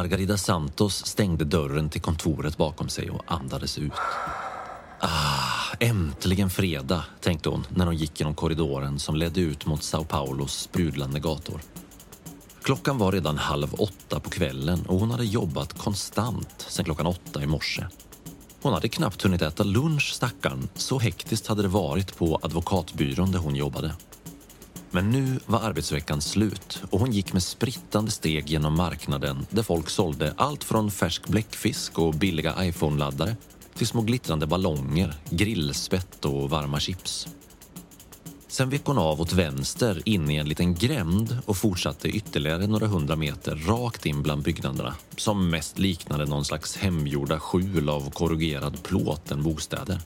Margarida Santos stängde dörren till kontoret bakom sig och andades ut. Ah, äntligen fredag, tänkte hon när hon gick genom korridoren som ledde ut mot Sao Paulos sprudlande gator. Klockan var redan halv åtta på kvällen och hon hade jobbat konstant sedan klockan åtta i morse. Hon hade knappt hunnit äta lunch, stackarn. Så hektiskt hade det varit på advokatbyrån där hon jobbade. Men nu var arbetsveckan slut och hon gick med sprittande steg genom marknaden där folk sålde allt från färsk bläckfisk och billiga iPhone-laddare till små glittrande ballonger, grillspett och varma chips. Sen vek hon av åt vänster in i en liten gränd och fortsatte ytterligare några hundra meter rakt in bland byggnaderna som mest liknade någon slags hemgjorda skjul av korrugerad plåt än bostäder.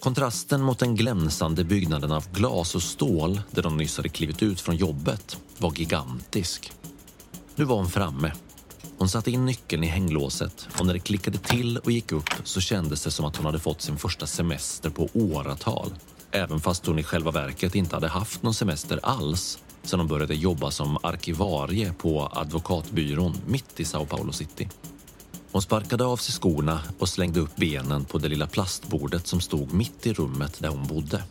Kontrasten mot den glänsande byggnaden av glas och stål där de nyss hade klivit ut från jobbet var gigantisk. Nu var hon framme. Hon satte in nyckeln i hänglåset och när det klickade till och gick upp så kändes det som att hon hade fått sin första semester på åratal. Även fast hon i själva verket inte hade haft någon semester alls sedan hon började jobba som arkivarie på advokatbyrån mitt i Sao Paulo City. Hon sparkade av sig skorna och slängde upp benen på det lilla plastbordet som stod mitt i rummet där hon bodde.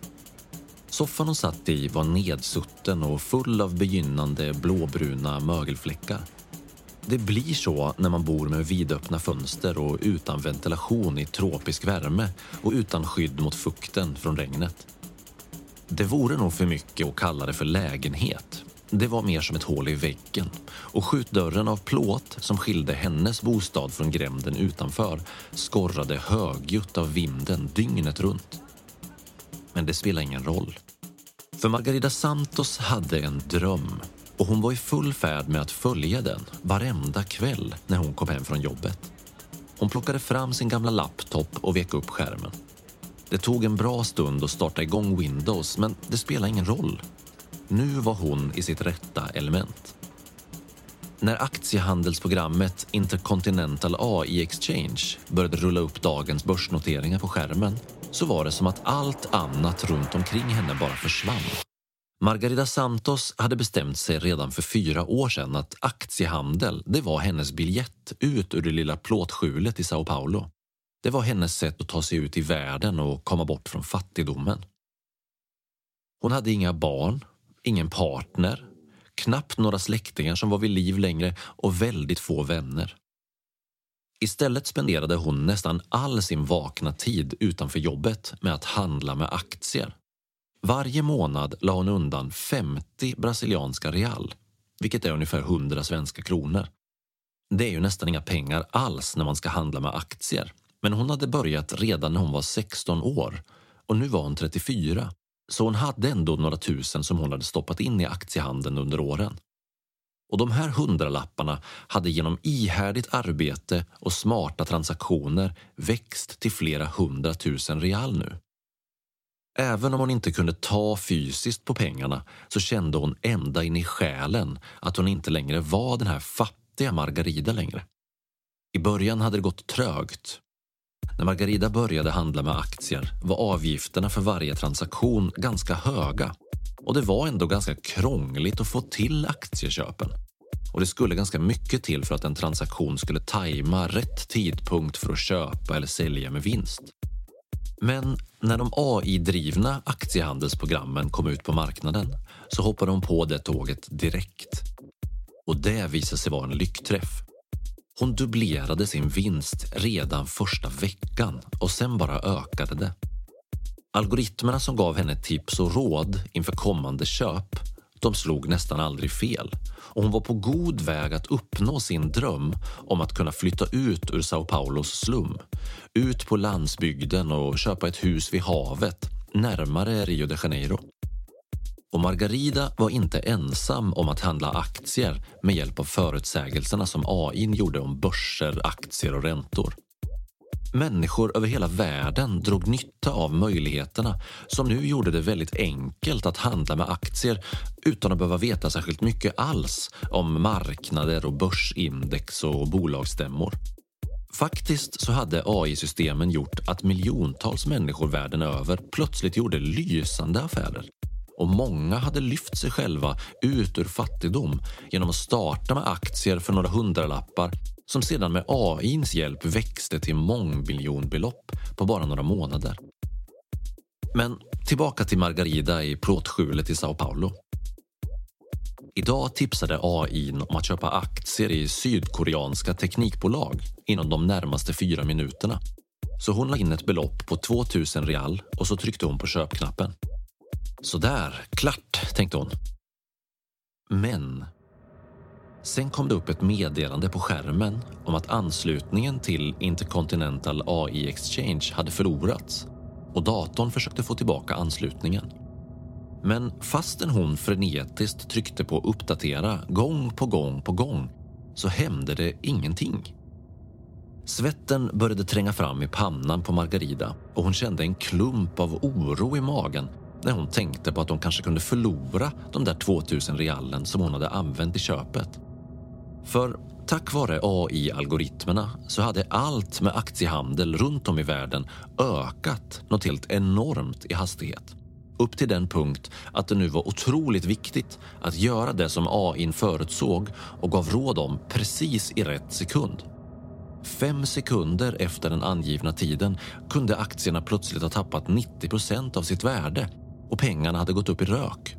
Soffan hon satt i var nedsutten och full av begynnande blåbruna mögelfläckar. Det blir så när man bor med vidöppna fönster och utan ventilation i tropisk värme och utan skydd mot fukten från regnet. Det vore nog för mycket att kalla det för lägenhet. Det var mer som ett hål i väggen och skjutdörren av plåt som skilde hennes bostad från gränden utanför skorrade högljutt av vinden dygnet runt. Men det spelar ingen roll. För Margarida Santos hade en dröm och hon var i full färd med att följa den varenda kväll när hon kom hem från jobbet. Hon plockade fram sin gamla laptop och vek upp skärmen. Det tog en bra stund att starta igång Windows, men det spelade ingen roll. Nu var hon i sitt rätta element. När aktiehandelsprogrammet Intercontinental AI Exchange började rulla upp dagens börsnoteringar på skärmen så var det som att allt annat runt omkring henne bara försvann. Margarida Santos hade bestämt sig redan för fyra år sedan att aktiehandel, det var hennes biljett ut ur det lilla plåtskjulet i Sao Paulo. Det var hennes sätt att ta sig ut i världen och komma bort från fattigdomen. Hon hade inga barn, ingen partner, knappt några släktingar som var vid liv längre och väldigt få vänner. Istället spenderade hon nästan all sin vakna tid utanför jobbet med att handla med aktier. Varje månad la hon undan 50 brasilianska real, vilket är ungefär 100 svenska kronor. Det är ju nästan inga pengar alls när man ska handla med aktier. Men hon hade börjat redan när hon var 16 år och nu var hon 34. Så hon hade ändå några tusen som hon hade stoppat in i aktiehandeln under åren. Och de här hundralapparna hade genom ihärdigt arbete och smarta transaktioner växt till flera hundratusen real nu. Även om hon inte kunde ta fysiskt på pengarna så kände hon ända in i själen att hon inte längre var den här fattiga Margarida längre. I början hade det gått trögt. När Margarida började handla med aktier var avgifterna för varje transaktion ganska höga och det var ändå ganska krångligt att få till aktieköpen. Och det skulle ganska mycket till för att en transaktion skulle tajma rätt tidpunkt för att köpa eller sälja med vinst. Men när de AI-drivna aktiehandelsprogrammen kom ut på marknaden så hoppade de på det tåget direkt. Och det visade sig vara en lyckträff. Hon dubblerade sin vinst redan första veckan och sen bara ökade det. Algoritmerna som gav henne tips och råd inför kommande köp de slog nästan aldrig fel och hon var på god väg att uppnå sin dröm om att kunna flytta ut ur Sao Paulos slum, ut på landsbygden och köpa ett hus vid havet närmare Rio de Janeiro. Och Margarida var inte ensam om att handla aktier med hjälp av förutsägelserna som AI gjorde om börser, aktier och räntor. Människor över hela världen drog nytta av möjligheterna som nu gjorde det väldigt enkelt att handla med aktier utan att behöva veta särskilt mycket alls om marknader och börsindex och bolagsstämmor. Faktiskt så hade AI-systemen gjort att miljontals människor världen över plötsligt gjorde lysande affärer. Och många hade lyft sig själva ut ur fattigdom genom att starta med aktier för några hundralappar som sedan med AIns hjälp växte till mångmiljonbelopp på bara några månader. Men tillbaka till Margarida i plåtskjulet i Sao Paulo. Idag tipsade AI om att köpa aktier i sydkoreanska teknikbolag inom de närmaste fyra minuterna. Så hon la in ett belopp på 2000 real och så tryckte hon på köpknappen. Sådär, klart, tänkte hon. Men Sen kom det upp ett meddelande på skärmen om att anslutningen till Intercontinental AI Exchange hade förlorats och datorn försökte få tillbaka anslutningen. Men fastän hon frenetiskt tryckte på uppdatera gång på gång på gång så hände det ingenting. Svetten började tränga fram i pannan på Margarida och hon kände en klump av oro i magen när hon tänkte på att hon kanske kunde förlora de där 2000 realen som hon hade använt i köpet. För tack vare AI-algoritmerna så hade allt med aktiehandel runt om i världen ökat något helt enormt i hastighet. Upp till den punkt att det nu var otroligt viktigt att göra det som AI förutsåg och gav råd om precis i rätt sekund. Fem sekunder efter den angivna tiden kunde aktierna plötsligt ha tappat 90 procent av sitt värde och pengarna hade gått upp i rök.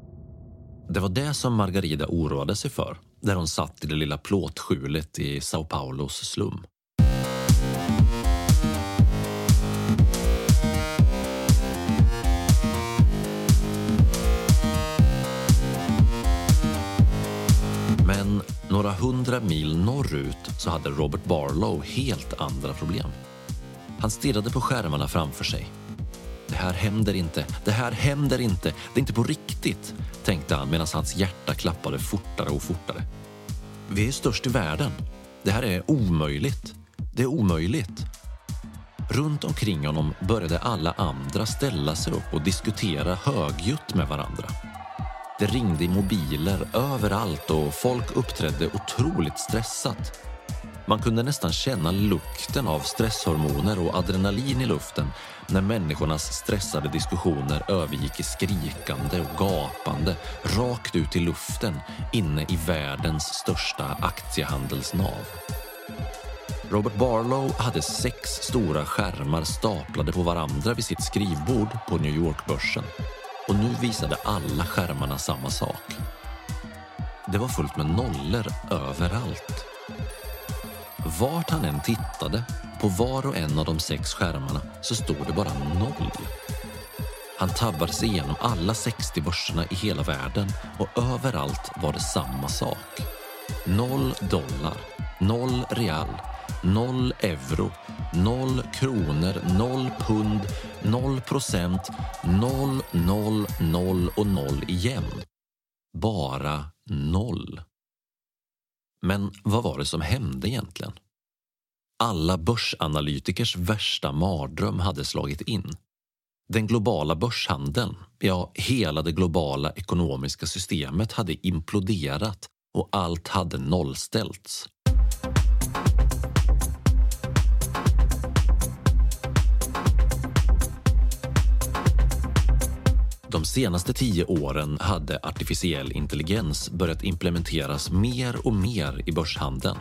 Det var det som Margarida oroade sig för där hon satt i det lilla plåtskjulet i Sao Paulos slum. Men några hundra mil norrut så hade Robert Barlow helt andra problem. Han stirrade på skärmarna framför sig det här händer inte, det här händer inte, det är inte på riktigt, tänkte han medan hans hjärta klappade fortare och fortare. Vi är störst i världen. Det här är omöjligt. Det är omöjligt. Runt omkring honom började alla andra ställa sig upp och diskutera högljutt med varandra. Det ringde i mobiler överallt och folk uppträdde otroligt stressat. Man kunde nästan känna lukten av stresshormoner och adrenalin i luften när människornas stressade diskussioner övergick i skrikande och gapande rakt ut i luften inne i världens största aktiehandelsnav. Robert Barlow hade sex stora skärmar staplade på varandra vid sitt skrivbord på New York-börsen. Och nu visade alla skärmarna samma sak. Det var fullt med nollor överallt. Vart han än tittade, på var och en av de sex skärmarna, så stod det bara noll. Han tabbade sig igenom alla 60 börserna i hela världen och överallt var det samma sak. Noll dollar, noll real, noll euro, noll kronor, noll pund, noll procent, noll, noll, noll och noll igen. Bara noll. Men vad var det som hände egentligen? Alla börsanalytikers värsta mardröm hade slagit in. Den globala börshandeln, ja, hela det globala ekonomiska systemet hade imploderat och allt hade nollställts. De senaste tio åren hade artificiell intelligens börjat implementeras mer och mer i börshandeln.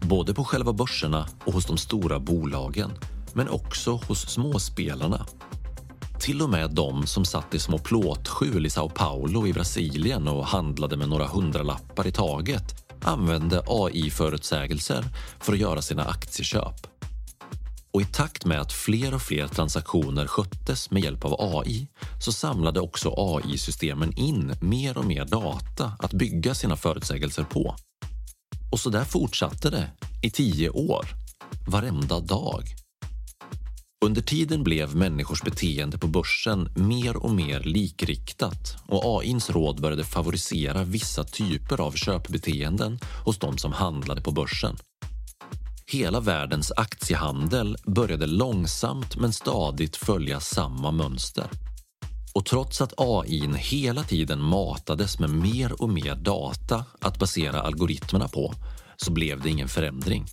Både på själva börserna och hos de stora bolagen, men också hos småspelarna. Till och med de som satt i små plåtskjul i Sao Paulo i Brasilien och handlade med några hundralappar i taget använde AI-förutsägelser för att göra sina aktieköp. Och i takt med att fler och fler transaktioner sköttes med hjälp av AI så samlade också AI-systemen in mer och mer data att bygga sina förutsägelser på. Och så där fortsatte det i tio år, varenda dag. Under tiden blev människors beteende på börsen mer och mer likriktat och AIns råd började favorisera vissa typer av köpbeteenden hos de som handlade på börsen. Hela världens aktiehandel började långsamt men stadigt följa samma mönster. Och trots att AI hela tiden matades med mer och mer data att basera algoritmerna på så blev det ingen förändring.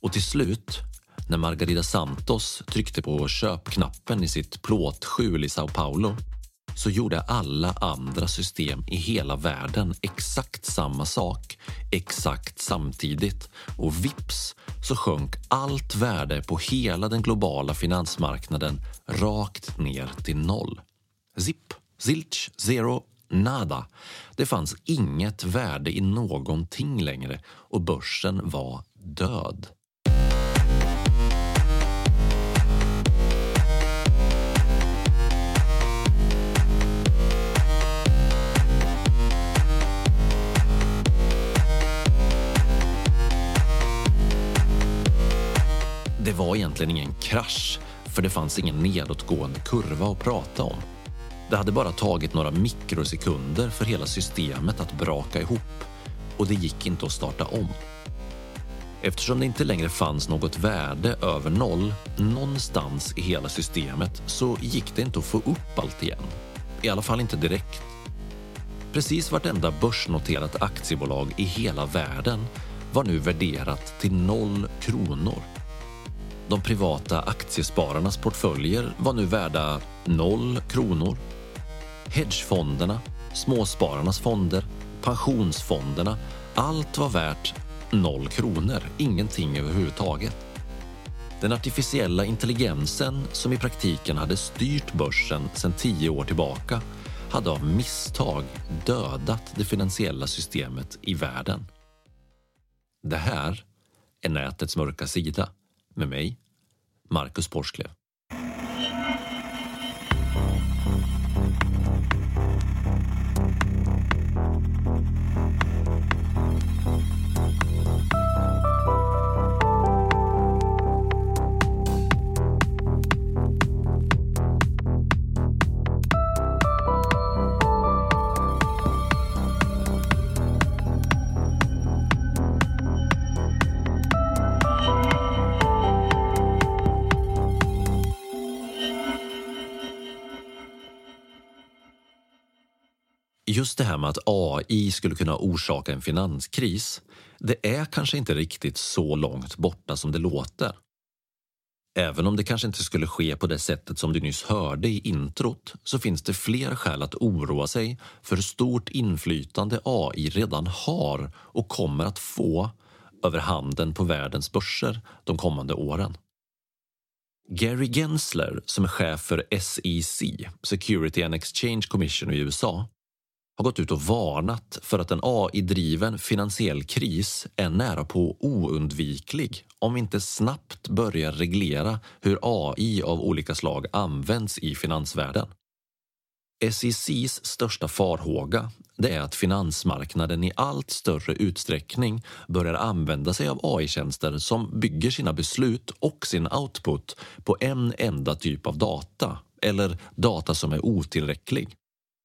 Och till slut, när Margarida Santos tryckte på köpknappen i sitt plåtskjul i Sao Paulo så gjorde alla andra system i hela världen exakt samma sak, exakt samtidigt. Och vips så sjönk allt värde på hela den globala finansmarknaden rakt ner till noll. Zip, zilch, zero, nada. Det fanns inget värde i någonting längre och börsen var död. Var egentligen ingen krasch, för det fanns ingen nedåtgående kurva att prata om. Det hade bara tagit några mikrosekunder för hela systemet att braka ihop och det gick inte att starta om. Eftersom det inte längre fanns något värde över noll någonstans i hela systemet så gick det inte att få upp allt igen. I alla fall inte direkt. Precis vartenda börsnoterat aktiebolag i hela världen var nu värderat till noll kronor. De privata aktiespararnas portföljer var nu värda noll kronor. Hedgefonderna, småspararnas fonder, pensionsfonderna, allt var värt noll kronor, ingenting överhuvudtaget. Den artificiella intelligensen som i praktiken hade styrt börsen sedan tio år tillbaka hade av misstag dödat det finansiella systemet i världen. Det här är nätets mörka sida med mig, Marcus Porsklev. Just det här med att AI skulle kunna orsaka en finanskris, det är kanske inte riktigt så långt borta som det låter. Även om det kanske inte skulle ske på det sättet som du nyss hörde i introt så finns det fler skäl att oroa sig för hur stort inflytande AI redan har och kommer att få över handeln på världens börser de kommande åren. Gary Gensler, som är chef för SEC, Security and Exchange Commission i USA, har gått ut och varnat för att en AI-driven finansiell kris är nära på oundviklig om vi inte snabbt börjar reglera hur AI av olika slag används i finansvärlden. SECs största farhåga det är att finansmarknaden i allt större utsträckning börjar använda sig av AI-tjänster som bygger sina beslut och sin output på en enda typ av data, eller data som är otillräcklig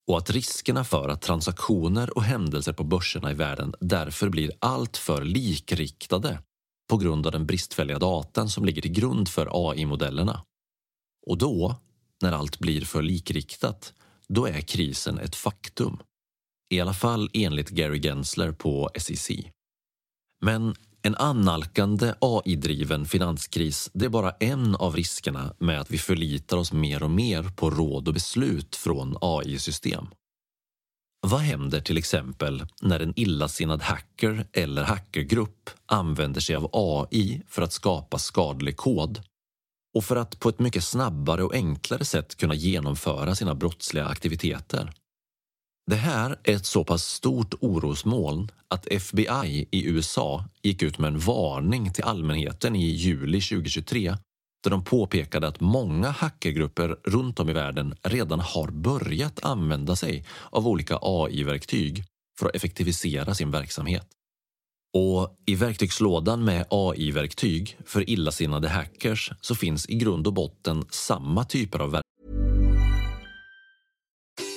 och att riskerna för att transaktioner och händelser på börserna i världen därför blir alltför likriktade på grund av den bristfälliga datan som ligger till grund för AI-modellerna. Och då, när allt blir för likriktat, då är krisen ett faktum. I alla fall enligt Gary Gensler på SEC. Men en annalkande AI-driven finanskris det är bara en av riskerna med att vi förlitar oss mer och mer på råd och beslut från AI-system. Vad händer till exempel när en illasinnad hacker eller hackergrupp använder sig av AI för att skapa skadlig kod och för att på ett mycket snabbare och enklare sätt kunna genomföra sina brottsliga aktiviteter? Det här är ett så pass stort orosmoln att FBI i USA gick ut med en varning till allmänheten i juli 2023 där de påpekade att många hackergrupper runt om i världen redan har börjat använda sig av olika AI-verktyg för att effektivisera sin verksamhet. Och i verktygslådan med AI-verktyg för illasinnade hackers så finns i grund och botten samma typer av verktyg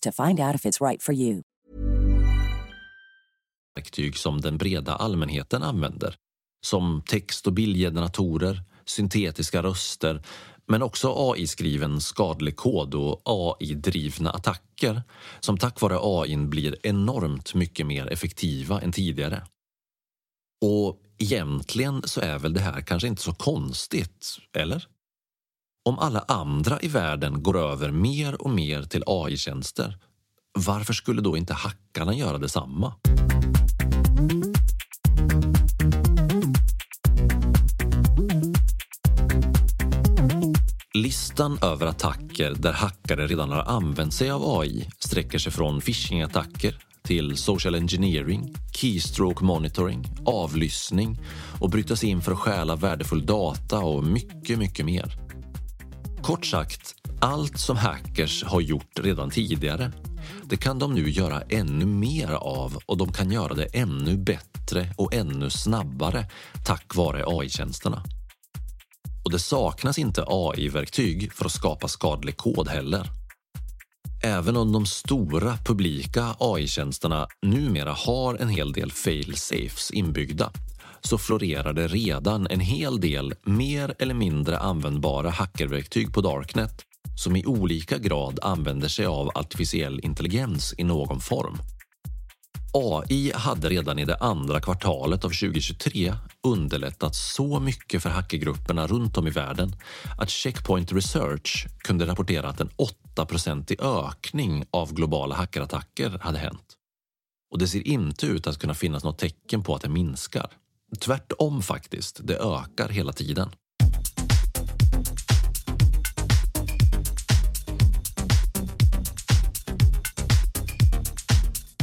to find out if it's right for you. verktyg som den breda allmänheten använder. Som text och bildgeneratorer, syntetiska röster men också AI-skriven skadlig kod och AI-drivna attacker som tack vare AI blir enormt mycket mer effektiva än tidigare. Och egentligen så är väl det här kanske inte så konstigt, eller? Om alla andra i världen går över mer och mer till AI-tjänster, varför skulle då inte hackarna göra detsamma? Listan över attacker där hackare redan har använt sig av AI sträcker sig från phishing-attacker till social engineering, keystroke monitoring, avlyssning och bryta sig in för att stjäla värdefull data och mycket, mycket mer. Kort sagt, allt som hackers har gjort redan tidigare det kan de nu göra ännu mer av och de kan göra det ännu bättre och ännu snabbare tack vare AI-tjänsterna. Och det saknas inte AI-verktyg för att skapa skadlig kod heller. Även om de stora publika AI-tjänsterna numera har en hel del fail-safes inbyggda så florerar det redan en hel del mer eller mindre användbara hackerverktyg på Darknet som i olika grad använder sig av artificiell intelligens i någon form. AI hade redan i det andra kvartalet av 2023 underlättat så mycket för hackergrupperna runt om i världen att Checkpoint Research kunde rapportera att en 8 i ökning av globala hackerattacker hade hänt. Och det ser inte ut att kunna finnas något tecken på att det minskar. Tvärtom faktiskt, det ökar hela tiden.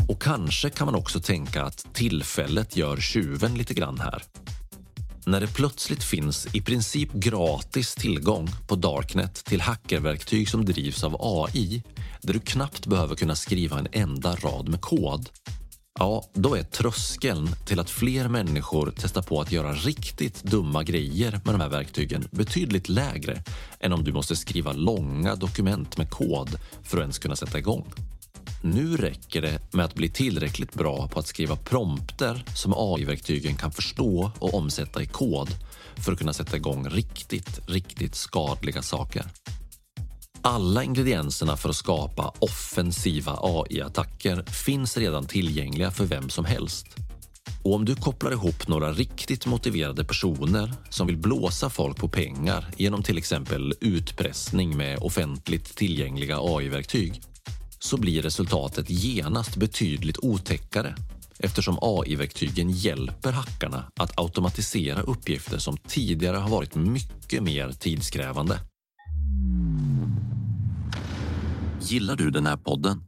Och kanske kan man också tänka att tillfället gör tjuven lite grann här. När det plötsligt finns i princip gratis tillgång på Darknet till hackerverktyg som drivs av AI där du knappt behöver kunna skriva en enda rad med kod Ja, då är tröskeln till att fler människor testar på att göra riktigt dumma grejer med de här verktygen betydligt lägre än om du måste skriva långa dokument med kod för att ens kunna sätta igång. Nu räcker det med att bli tillräckligt bra på att skriva prompter som AI-verktygen kan förstå och omsätta i kod för att kunna sätta igång riktigt, riktigt skadliga saker. Alla ingredienserna för att skapa offensiva AI-attacker finns redan tillgängliga för vem som helst. Och om du kopplar ihop några riktigt motiverade personer som vill blåsa folk på pengar genom till exempel utpressning med offentligt tillgängliga AI-verktyg så blir resultatet genast betydligt otäckare eftersom AI-verktygen hjälper hackarna att automatisera uppgifter som tidigare har varit mycket mer tidskrävande. Gillar du den här podden?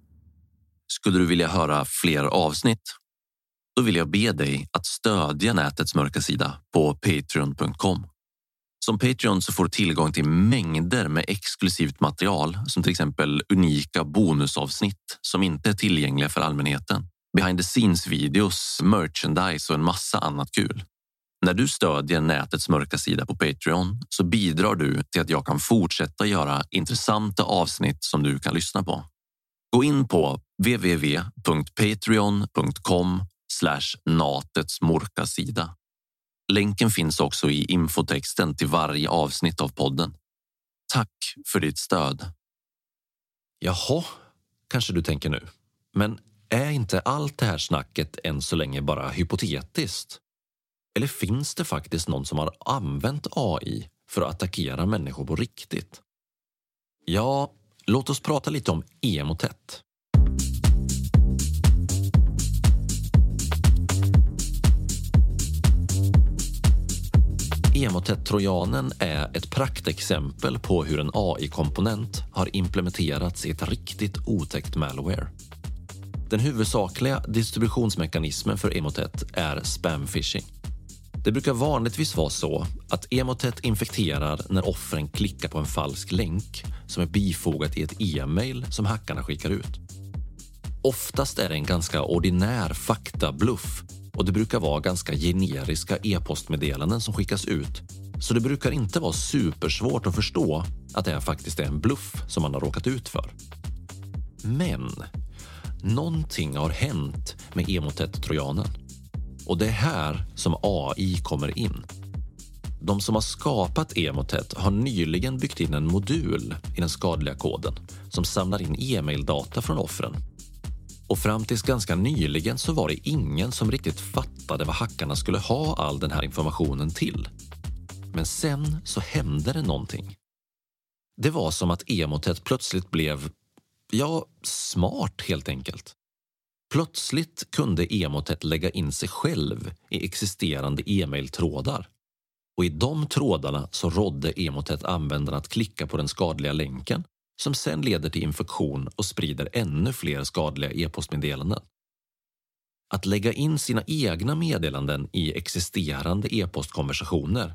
Skulle du vilja höra fler avsnitt? Då vill jag be dig att stödja nätets mörka sida på patreon.com. Som Patreon så får du tillgång till mängder med exklusivt material som till exempel unika bonusavsnitt som inte är tillgängliga för allmänheten. Behind the scenes videos, merchandise och en massa annat kul. När du stödjer nätets mörka sida på Patreon så bidrar du till att jag kan fortsätta göra intressanta avsnitt som du kan lyssna på. Gå in på www.patreon.com natets mörka sida. Länken finns också i infotexten till varje avsnitt av podden. Tack för ditt stöd. Jaha, kanske du tänker nu. Men är inte allt det här snacket än så länge bara hypotetiskt? Eller finns det faktiskt någon som har använt AI för att attackera människor på riktigt? Ja, låt oss prata lite om Emotet. Emotet-trojanen är ett praktexempel på hur en AI-komponent har implementerats i ett riktigt otäckt malware. Den huvudsakliga distributionsmekanismen för Emotet är spam phishing. Det brukar vanligtvis vara så att Emotet infekterar när offren klickar på en falsk länk som är bifogat i ett e-mail som hackarna skickar ut. Oftast är det en ganska ordinär faktabluff och det brukar vara ganska generiska e-postmeddelanden som skickas ut. Så det brukar inte vara supersvårt att förstå att det faktiskt är en bluff som man har råkat ut för. Men någonting har hänt med Emotet-trojanen. Och det är här som AI kommer in. De som har skapat Emotet har nyligen byggt in en modul i den skadliga koden som samlar in e-maildata från offren. Och fram tills ganska nyligen så var det ingen som riktigt fattade vad hackarna skulle ha all den här informationen till. Men sen så hände det någonting. Det var som att Emotet plötsligt blev, ja, smart helt enkelt. Plötsligt kunde Emotet lägga in sig själv i existerande e-mailtrådar. Och i de trådarna så rådde Emotet användarna att klicka på den skadliga länken som sen leder till infektion och sprider ännu fler skadliga e-postmeddelanden. Att lägga in sina egna meddelanden i existerande e-postkonversationer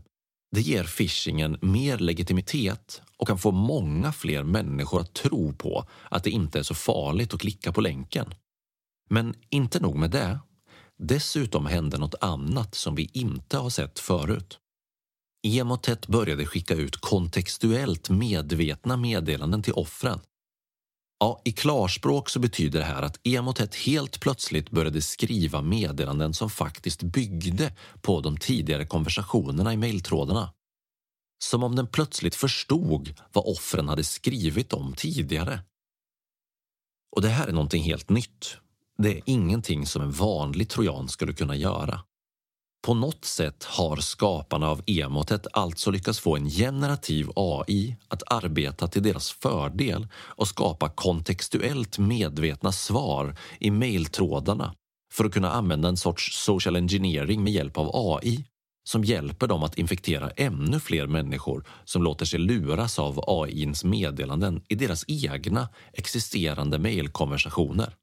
det ger phishingen mer legitimitet och kan få många fler människor att tro på att det inte är så farligt att klicka på länken. Men inte nog med det. Dessutom hände något annat som vi inte har sett förut. Emotet började skicka ut kontextuellt medvetna meddelanden till offren. Ja, I klarspråk så betyder det här att Emotet helt plötsligt började skriva meddelanden som faktiskt byggde på de tidigare konversationerna i mejltrådarna. Som om den plötsligt förstod vad offren hade skrivit om tidigare. Och det här är någonting helt nytt. Det är ingenting som en vanlig trojan skulle kunna göra. På något sätt har skaparna av emotet alltså lyckats få en generativ AI att arbeta till deras fördel och skapa kontextuellt medvetna svar i mejltrådarna för att kunna använda en sorts social engineering med hjälp av AI som hjälper dem att infektera ännu fler människor som låter sig luras av AIns meddelanden i deras egna existerande mejlkonversationer.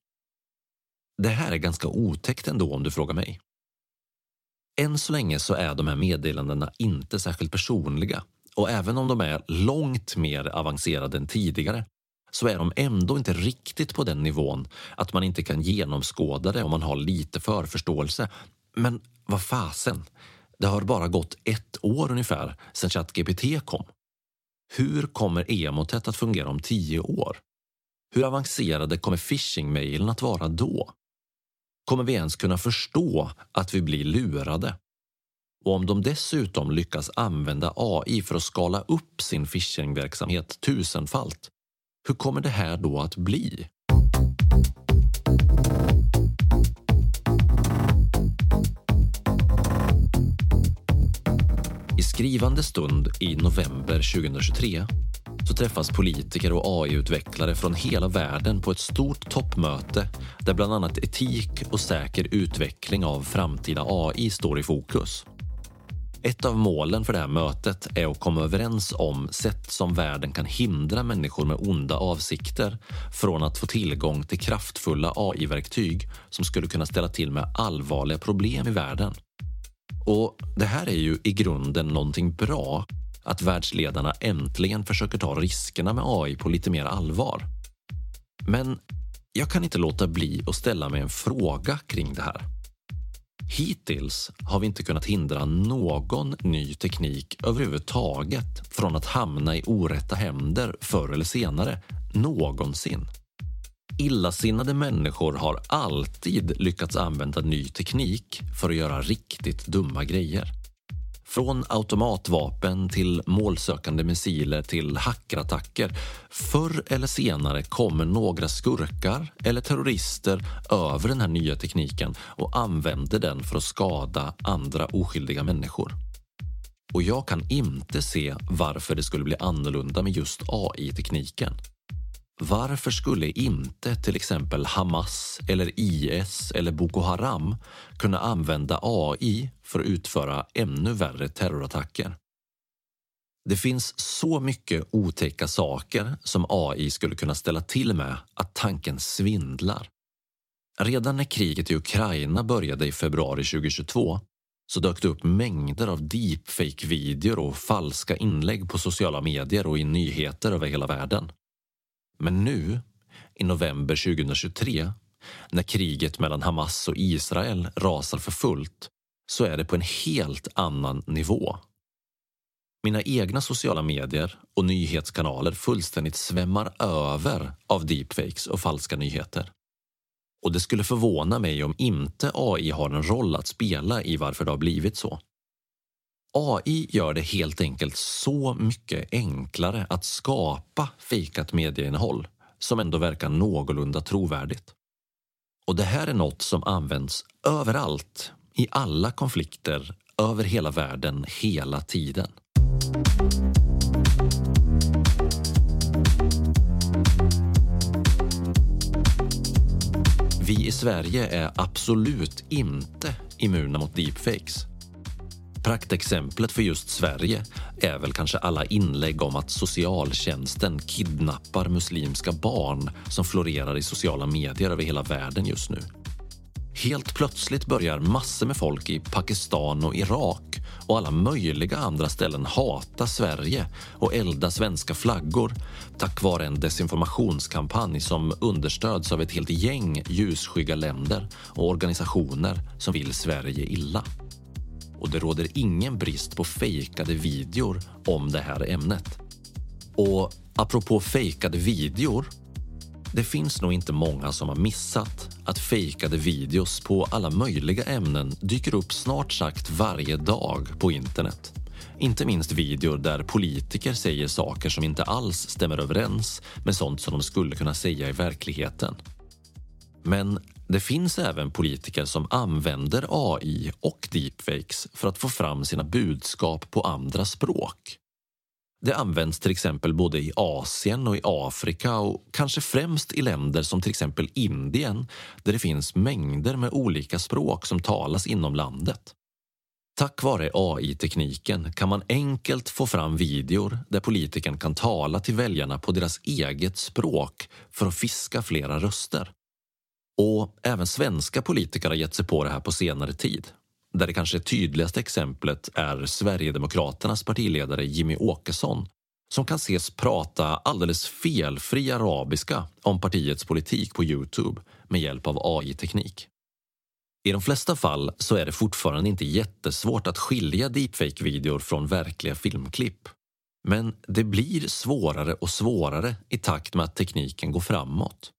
Det här är ganska otäckt ändå om du frågar mig. Än så länge så är de här meddelandena inte särskilt personliga och även om de är långt mer avancerade än tidigare så är de ändå inte riktigt på den nivån att man inte kan genomskåda det om man har lite förförståelse. Men vad fasen, det har bara gått ett år ungefär sedan ChatGPT kom. Hur kommer emotet att fungera om tio år? Hur avancerade kommer phishing-mailen att vara då? Kommer vi ens kunna förstå att vi blir lurade? Och om de dessutom lyckas använda AI för att skala upp sin phishingverksamhet tusenfalt, hur kommer det här då att bli? I skrivande stund i november 2023 så träffas politiker och AI-utvecklare från hela världen på ett stort toppmöte där bland annat etik och säker utveckling av framtida AI står i fokus. Ett av målen för det här mötet är att komma överens om sätt som världen kan hindra människor med onda avsikter från att få tillgång till kraftfulla AI-verktyg som skulle kunna ställa till med allvarliga problem i världen. Och det här är ju i grunden någonting bra att världsledarna äntligen försöker ta riskerna med AI på lite mer allvar. Men jag kan inte låta bli att ställa mig en fråga kring det här. Hittills har vi inte kunnat hindra någon ny teknik överhuvudtaget från att hamna i orätta händer förr eller senare, någonsin. Illasinnade människor har alltid lyckats använda ny teknik för att göra riktigt dumma grejer. Från automatvapen till målsökande missiler till hackerattacker. Förr eller senare kommer några skurkar eller terrorister över den här nya tekniken och använder den för att skada andra oskyldiga människor. Och jag kan inte se varför det skulle bli annorlunda med just AI-tekniken. Varför skulle inte till exempel Hamas eller IS eller Boko Haram kunna använda AI för att utföra ännu värre terrorattacker? Det finns så mycket otäcka saker som AI skulle kunna ställa till med att tanken svindlar. Redan när kriget i Ukraina började i februari 2022 så dök det upp mängder av deepfake-videor och falska inlägg på sociala medier och i nyheter över hela världen. Men nu, i november 2023, när kriget mellan Hamas och Israel rasar för fullt, så är det på en helt annan nivå. Mina egna sociala medier och nyhetskanaler fullständigt svämmar över av deepfakes och falska nyheter. Och det skulle förvåna mig om inte AI har en roll att spela i varför det har blivit så. AI gör det helt enkelt så mycket enklare att skapa fejkat medieinnehåll som ändå verkar någorlunda trovärdigt. Och det här är något som används överallt, i alla konflikter, över hela världen, hela tiden. Vi i Sverige är absolut inte immuna mot deepfakes. Praktexemplet för just Sverige är väl kanske alla inlägg om att socialtjänsten kidnappar muslimska barn som florerar i sociala medier över hela världen just nu. Helt plötsligt börjar massor med folk i Pakistan och Irak och alla möjliga andra ställen hata Sverige och elda svenska flaggor tack vare en desinformationskampanj som understöds av ett helt gäng ljusskygga länder och organisationer som vill Sverige illa och det råder ingen brist på fejkade videor om det här ämnet. Och apropå fejkade videor, Det finns nog inte många som har missat att fejkade videos på alla möjliga ämnen dyker upp snart sagt varje dag på internet. Inte minst videor där politiker säger saker som inte alls stämmer överens med sånt som de skulle kunna säga i verkligheten. Men det finns även politiker som använder AI och deepfakes för att få fram sina budskap på andra språk. Det används till exempel både i Asien och i Afrika och kanske främst i länder som till exempel Indien där det finns mängder med olika språk som talas inom landet. Tack vare AI-tekniken kan man enkelt få fram videor där politikern kan tala till väljarna på deras eget språk för att fiska flera röster. Och även svenska politiker har gett sig på det här på senare tid. Där det kanske tydligaste exemplet är Sverigedemokraternas partiledare Jimmy Åkesson som kan ses prata alldeles felfri arabiska om partiets politik på Youtube med hjälp av AI-teknik. I de flesta fall så är det fortfarande inte jättesvårt att skilja deepfake-videor från verkliga filmklipp. Men det blir svårare och svårare i takt med att tekniken går framåt.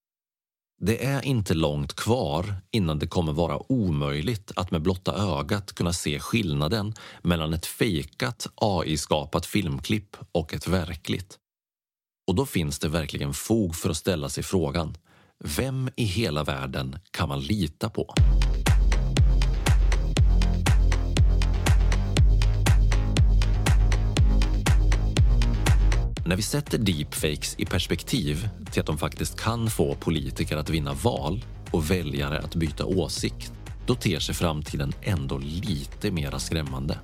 Det är inte långt kvar innan det kommer vara omöjligt att med blotta ögat kunna se skillnaden mellan ett fejkat AI-skapat filmklipp och ett verkligt. Och då finns det verkligen fog för att ställa sig frågan vem i hela världen kan man lita på? När vi sätter deepfakes i perspektiv till att de faktiskt kan få politiker att vinna val och väljare att byta åsikt, då ter sig framtiden ändå lite mera skrämmande.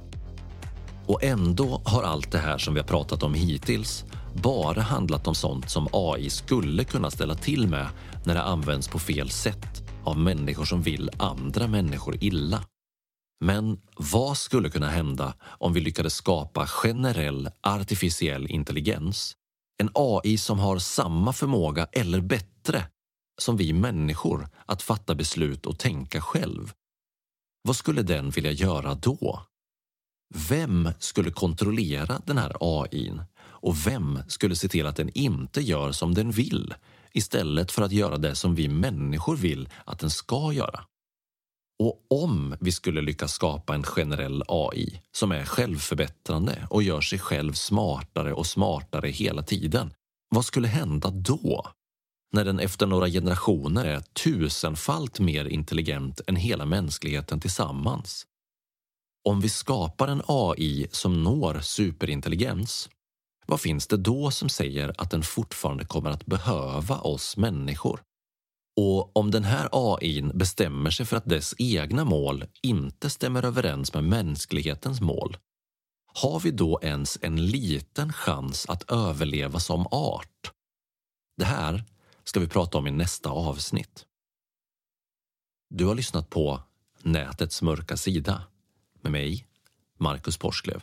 Och ändå har allt det här som vi har pratat om hittills bara handlat om sånt som AI skulle kunna ställa till med när det används på fel sätt av människor som vill andra människor illa. Men vad skulle kunna hända om vi lyckades skapa generell artificiell intelligens? En AI som har samma förmåga, eller bättre, som vi människor att fatta beslut och tänka själv. Vad skulle den vilja göra då? Vem skulle kontrollera den här AIn och vem skulle se till att den inte gör som den vill istället för att göra det som vi människor vill att den ska göra? Och om vi skulle lyckas skapa en generell AI som är självförbättrande och gör sig själv smartare och smartare hela tiden, vad skulle hända då? När den efter några generationer är tusenfalt mer intelligent än hela mänskligheten tillsammans. Om vi skapar en AI som når superintelligens, vad finns det då som säger att den fortfarande kommer att behöva oss människor? Och om den här AI bestämmer sig för att dess egna mål inte stämmer överens med mänsklighetens mål, har vi då ens en liten chans att överleva som art? Det här ska vi prata om i nästa avsnitt. Du har lyssnat på Nätets mörka sida med mig, Marcus Porsklev.